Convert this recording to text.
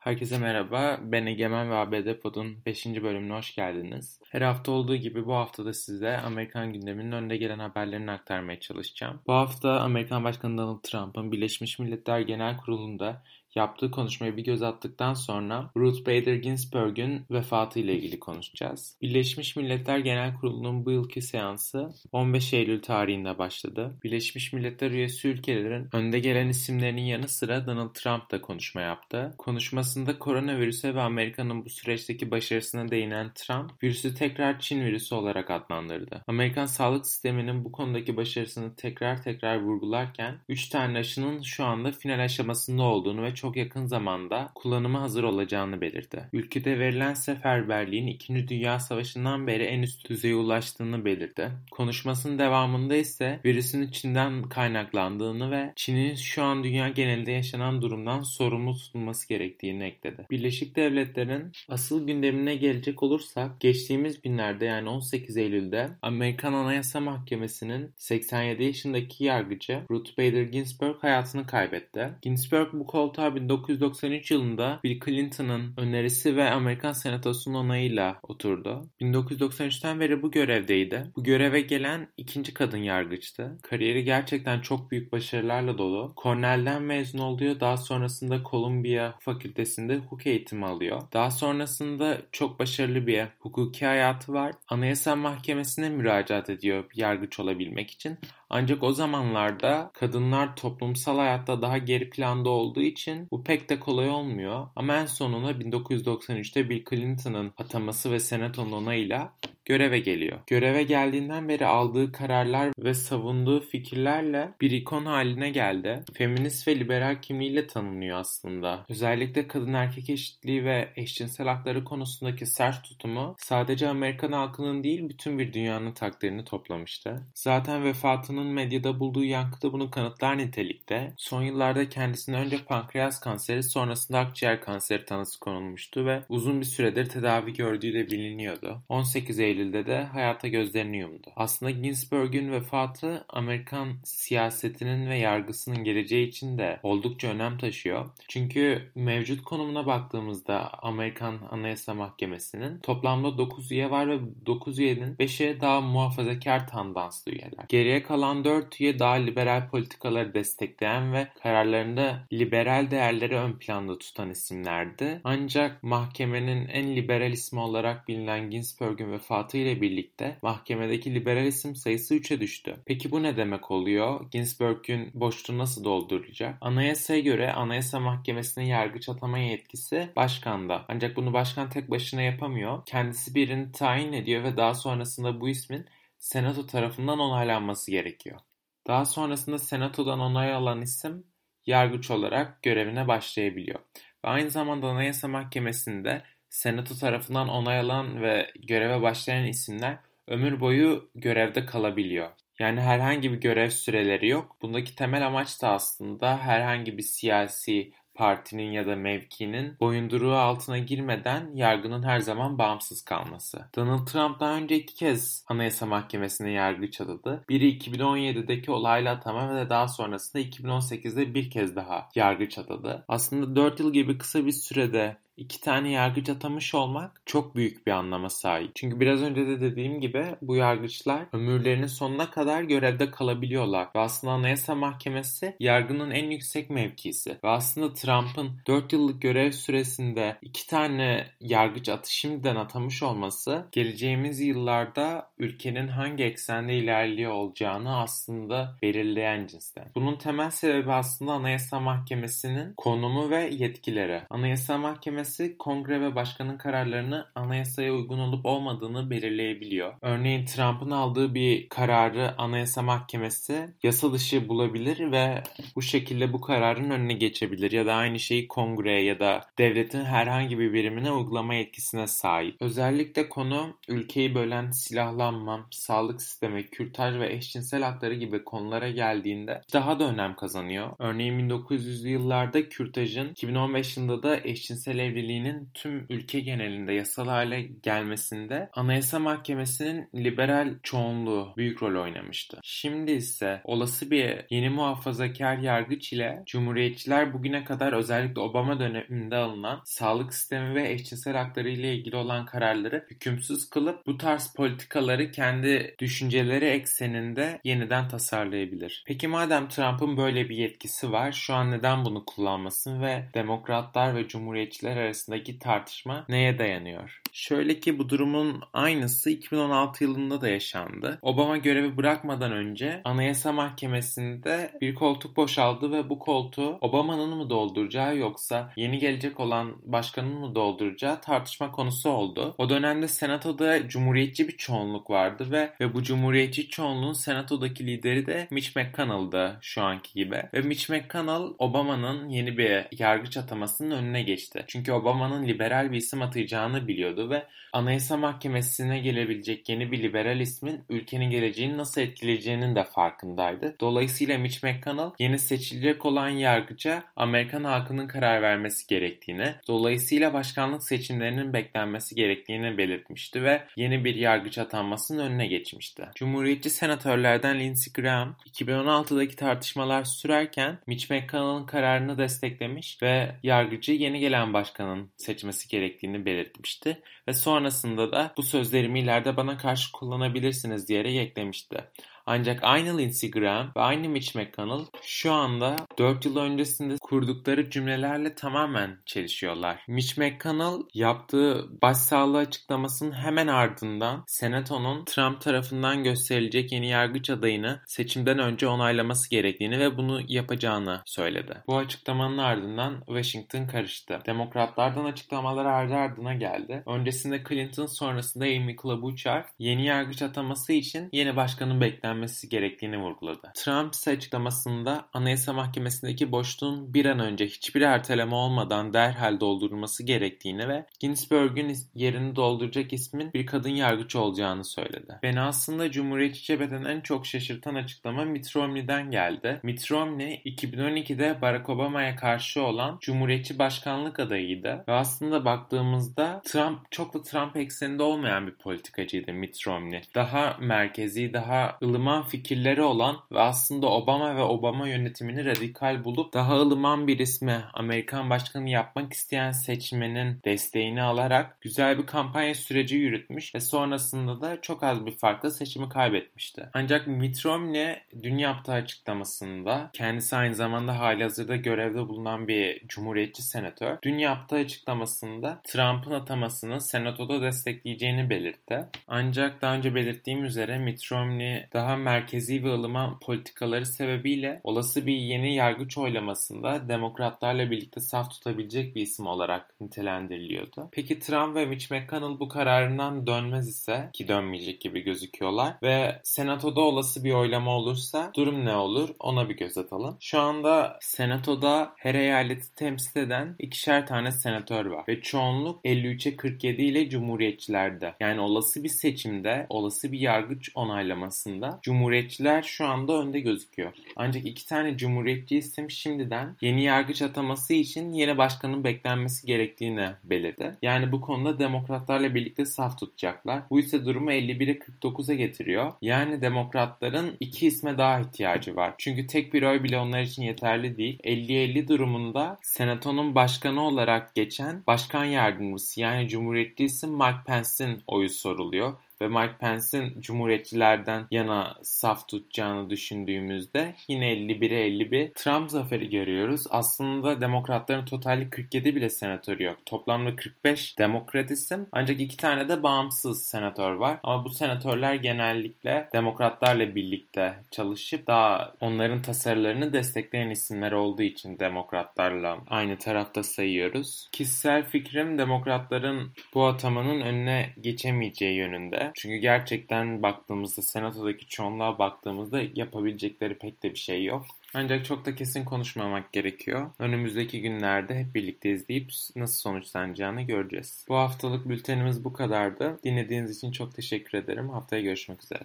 Herkese merhaba. Ben Egemen ve ABD Pod'un 5. bölümüne hoş geldiniz. Her hafta olduğu gibi bu hafta da size Amerikan gündeminin önde gelen haberlerini aktarmaya çalışacağım. Bu hafta Amerikan Başkanı Donald Trump'ın Birleşmiş Milletler Genel Kurulu'nda yaptığı konuşmaya bir göz attıktan sonra Ruth Bader Ginsburg'un vefatı ile ilgili konuşacağız. Birleşmiş Milletler Genel Kurulu'nun bu yılki seansı 15 Eylül tarihinde başladı. Birleşmiş Milletler üyesi ülkelerin önde gelen isimlerinin yanı sıra Donald Trump da konuşma yaptı. Konuşmasında koronavirüse ve Amerika'nın bu süreçteki başarısına değinen Trump, virüsü tekrar Çin virüsü olarak adlandırdı. Amerikan sağlık sisteminin bu konudaki başarısını tekrar tekrar vurgularken 3 tane aşının şu anda final aşamasında olduğunu ve çok yakın zamanda kullanıma hazır olacağını belirtti. Ülkede verilen seferberliğin 2. Dünya Savaşı'ndan beri en üst düzeye ulaştığını belirtti. Konuşmasının devamında ise virüsün Çin'den kaynaklandığını ve Çin'in şu an dünya genelinde yaşanan durumdan sorumlu tutulması gerektiğini ekledi. Birleşik Devletler'in asıl gündemine gelecek olursak geçtiğimiz günlerde yani 18 Eylül'de Amerikan Anayasa Mahkemesi'nin 87 yaşındaki yargıcı Ruth Bader Ginsburg hayatını kaybetti. Ginsburg bu koltuğa 1993 yılında Bill Clinton'ın önerisi ve Amerikan Senatosu'nun onayıyla oturdu. 1993'ten beri bu görevdeydi. Bu göreve gelen ikinci kadın yargıçtı. Kariyeri gerçekten çok büyük başarılarla dolu. Cornell'den mezun oluyor. Daha sonrasında Columbia Fakültesi'nde hukuk eğitimi alıyor. Daha sonrasında çok başarılı bir hukuki hayatı var. Anayasa Mahkemesi'ne müracaat ediyor yargıç olabilmek için. Ancak o zamanlarda kadınlar toplumsal hayatta daha geri planda olduğu için bu pek de kolay olmuyor. Ama en sonunda 1993'te Bill Clinton'ın ataması ve senatonun onayıyla göreve geliyor. Göreve geldiğinden beri aldığı kararlar ve savunduğu fikirlerle bir ikon haline geldi. Feminist ve liberal kimliğiyle tanınıyor aslında. Özellikle kadın erkek eşitliği ve eşcinsel hakları konusundaki sert tutumu sadece Amerikan halkının değil bütün bir dünyanın takdirini toplamıştı. Zaten vefatının medyada bulduğu yankı da bunu kanıtlar nitelikte. Son yıllarda kendisine önce pankreas kanseri sonrasında akciğer kanseri tanısı konulmuştu ve uzun bir süredir tedavi gördüğü de biliniyordu. 18 Eylül Eylül'de de hayata gözlerini yumdu. Aslında Ginsburg'un vefatı Amerikan siyasetinin ve yargısının geleceği için de oldukça önem taşıyor. Çünkü mevcut konumuna baktığımızda Amerikan Anayasa Mahkemesi'nin toplamda 9 üye var ve 9 üyenin 5'e daha muhafazakar tandanslı üyeler. Geriye kalan 4 üye daha liberal politikaları destekleyen ve kararlarında liberal değerleri ön planda tutan isimlerdi. Ancak mahkemenin en liberal ismi olarak bilinen Ginsburg'un vefatı ile birlikte mahkemedeki liberal isim sayısı 3'e düştü. Peki bu ne demek oluyor? Ginsburg'un boşluğu nasıl dolduracak? Anayasaya göre Anayasa Mahkemesi'ne yargıç atama yetkisi başkanda. Ancak bunu başkan tek başına yapamıyor. Kendisi birini tayin ediyor ve daha sonrasında bu ismin Senato tarafından onaylanması gerekiyor. Daha sonrasında Senato'dan onay alan isim yargıç olarak görevine başlayabiliyor. Ve aynı zamanda Anayasa Mahkemesi'nde Senato tarafından onay alan ve göreve başlayan isimler ömür boyu görevde kalabiliyor. Yani herhangi bir görev süreleri yok. Bundaki temel amaç da aslında herhangi bir siyasi partinin ya da mevkinin boyunduruğu altına girmeden yargının her zaman bağımsız kalması. Donald Trump daha önce iki kez Anayasa Mahkemesi'ne yargıç atadı. Biri 2017'deki olayla atama ve daha sonrasında 2018'de bir kez daha yargıç atadı. Aslında 4 yıl gibi kısa bir sürede iki tane yargıç atamış olmak çok büyük bir anlama sahip. Çünkü biraz önce de dediğim gibi bu yargıçlar ömürlerinin sonuna kadar görevde kalabiliyorlar. Ve aslında Anayasa Mahkemesi yargının en yüksek mevkisi. Ve aslında Trump'ın 4 yıllık görev süresinde iki tane yargıç atı şimdiden atamış olması geleceğimiz yıllarda ülkenin hangi eksende ilerliyor olacağını aslında belirleyen cinsten. Bunun temel sebebi aslında Anayasa Mahkemesi'nin konumu ve yetkileri. Anayasa Mahkemesi Mahkemesi kongre ve başkanın kararlarını anayasaya uygun olup olmadığını belirleyebiliyor. Örneğin Trump'ın aldığı bir kararı Anayasa Mahkemesi yasa dışı bulabilir ve bu şekilde bu kararın önüne geçebilir ya da aynı şeyi kongreye ya da devletin herhangi bir birimine uygulama yetkisine sahip. Özellikle konu ülkeyi bölen silahlanma, sağlık sistemi, kürtaj ve eşcinsel hakları gibi konulara geldiğinde daha da önem kazanıyor. Örneğin 1900'lü yıllarda kürtajın 2015 yılında da eşcinsel evlilik evliliğinin tüm ülke genelinde yasal hale gelmesinde Anayasa Mahkemesi'nin liberal çoğunluğu büyük rol oynamıştı. Şimdi ise olası bir yeni muhafazakar yargıç ile Cumhuriyetçiler bugüne kadar özellikle Obama döneminde alınan sağlık sistemi ve eşcinsel hakları ile ilgili olan kararları hükümsüz kılıp bu tarz politikaları kendi düşünceleri ekseninde yeniden tasarlayabilir. Peki madem Trump'ın böyle bir yetkisi var şu an neden bunu kullanmasın ve demokratlar ve cumhuriyetçiler arasındaki tartışma neye dayanıyor? Şöyle ki bu durumun aynısı 2016 yılında da yaşandı. Obama görevi bırakmadan önce Anayasa Mahkemesi'nde bir koltuk boşaldı ve bu koltuğu Obama'nın mı dolduracağı yoksa yeni gelecek olan başkanın mı dolduracağı tartışma konusu oldu. O dönemde Senato'da cumhuriyetçi bir çoğunluk vardı ve, ve bu cumhuriyetçi çoğunluğun Senato'daki lideri de Mitch McConnell'dı şu anki gibi. Ve Mitch McConnell Obama'nın yeni bir yargıç atamasının önüne geçti. Çünkü Obama'nın liberal bir isim atayacağını biliyordu ve Anayasa Mahkemesi'ne gelebilecek yeni bir liberal ismin ülkenin geleceğini nasıl etkileyeceğinin de farkındaydı. Dolayısıyla Mitch McConnell yeni seçilecek olan yargıca Amerikan halkının karar vermesi gerektiğini, dolayısıyla başkanlık seçimlerinin beklenmesi gerektiğini belirtmişti ve yeni bir yargıç atanmasının önüne geçmişti. Cumhuriyetçi senatörlerden Lindsey Graham 2016'daki tartışmalar sürerken Mitch McConnell'ın kararını desteklemiş ve yargıcı yeni gelen başkanın seçmesi gerektiğini belirtmişti ve sonrasında da bu sözlerimi ileride bana karşı kullanabilirsiniz diyerek eklemişti. Ancak aynı Lindsey Graham ve aynı Mitch McConnell şu anda 4 yıl öncesinde kurdukları cümlelerle tamamen çelişiyorlar. Mitch McConnell yaptığı başsağlığı açıklamasının hemen ardından Senato'nun Trump tarafından gösterilecek yeni yargıç adayını seçimden önce onaylaması gerektiğini ve bunu yapacağını söyledi. Bu açıklamanın ardından Washington karıştı. Demokratlardan açıklamalar ardı ardına geldi. Öncesinde Clinton sonrasında Amy Klobuchar yeni yargıç ataması için yeni başkanın beklenmesi önlenmesi gerektiğini vurguladı. Trump ise açıklamasında Anayasa Mahkemesi'ndeki boşluğun bir an önce hiçbir erteleme olmadan derhal doldurulması gerektiğini ve Ginsburg'un yerini dolduracak ismin bir kadın yargıç olacağını söyledi. Beni aslında Cumhuriyetçi cepheden en çok şaşırtan açıklama Mitt Romney'den geldi. Mitt Romney 2012'de Barack Obama'ya karşı olan Cumhuriyetçi başkanlık adayıydı ve aslında baktığımızda Trump çok da Trump ekseninde olmayan bir politikacıydı Mitt Romney. Daha merkezi, daha ılıman ılıman fikirleri olan ve aslında Obama ve Obama yönetimini radikal bulup daha ılıman bir ismi Amerikan başkanı yapmak isteyen seçmenin desteğini alarak güzel bir kampanya süreci yürütmüş ve sonrasında da çok az bir farkla seçimi kaybetmişti. Ancak Mitt Romney dün yaptığı açıklamasında kendisi aynı zamanda hali hazırda görevde bulunan bir cumhuriyetçi senatör. Dün yaptığı açıklamasında Trump'ın atamasını senatoda destekleyeceğini belirtti. Ancak daha önce belirttiğim üzere Mitt Romney daha merkezi ve ılıman politikaları sebebiyle olası bir yeni yargıç oylamasında demokratlarla birlikte saf tutabilecek bir isim olarak nitelendiriliyordu. Peki Trump ve Mitch McConnell bu kararından dönmez ise ki dönmeyecek gibi gözüküyorlar ve senatoda olası bir oylama olursa durum ne olur ona bir göz atalım. Şu anda senatoda her eyaleti temsil eden ikişer tane senatör var ve çoğunluk 53'e 47 ile cumhuriyetçilerde. Yani olası bir seçimde, olası bir yargıç onaylamasında Cumhuriyetçiler şu anda önde gözüküyor. Ancak iki tane Cumhuriyetçi isim şimdiden yeni yargıç ataması için yeni başkanın beklenmesi gerektiğini belirtti. Yani bu konuda demokratlarla birlikte saf tutacaklar. Bu ise durumu 51'e 49'a getiriyor. Yani demokratların iki isme daha ihtiyacı var. Çünkü tek bir oy bile onlar için yeterli değil. 50-50 durumunda senatonun başkanı olarak geçen başkan yardımcısı yani Cumhuriyetçi isim Mike Pence'in oyu soruluyor ve Mike Pence'in Cumhuriyetçilerden yana saf tutacağını düşündüğümüzde yine 51'e 51 Trump zaferi görüyoruz. Aslında demokratların totali 47 bile senatörü yok. Toplamda 45 demokrat isim ancak iki tane de bağımsız senatör var. Ama bu senatörler genellikle demokratlarla birlikte çalışıp daha onların tasarılarını destekleyen isimler olduğu için demokratlarla aynı tarafta sayıyoruz. Kişisel fikrim demokratların bu atamanın önüne geçemeyeceği yönünde. Çünkü gerçekten baktığımızda senatodaki çoğunluğa baktığımızda yapabilecekleri pek de bir şey yok. Ancak çok da kesin konuşmamak gerekiyor. Önümüzdeki günlerde hep birlikte izleyip nasıl sonuçlanacağını göreceğiz. Bu haftalık bültenimiz bu kadardı. Dinlediğiniz için çok teşekkür ederim. Haftaya görüşmek üzere.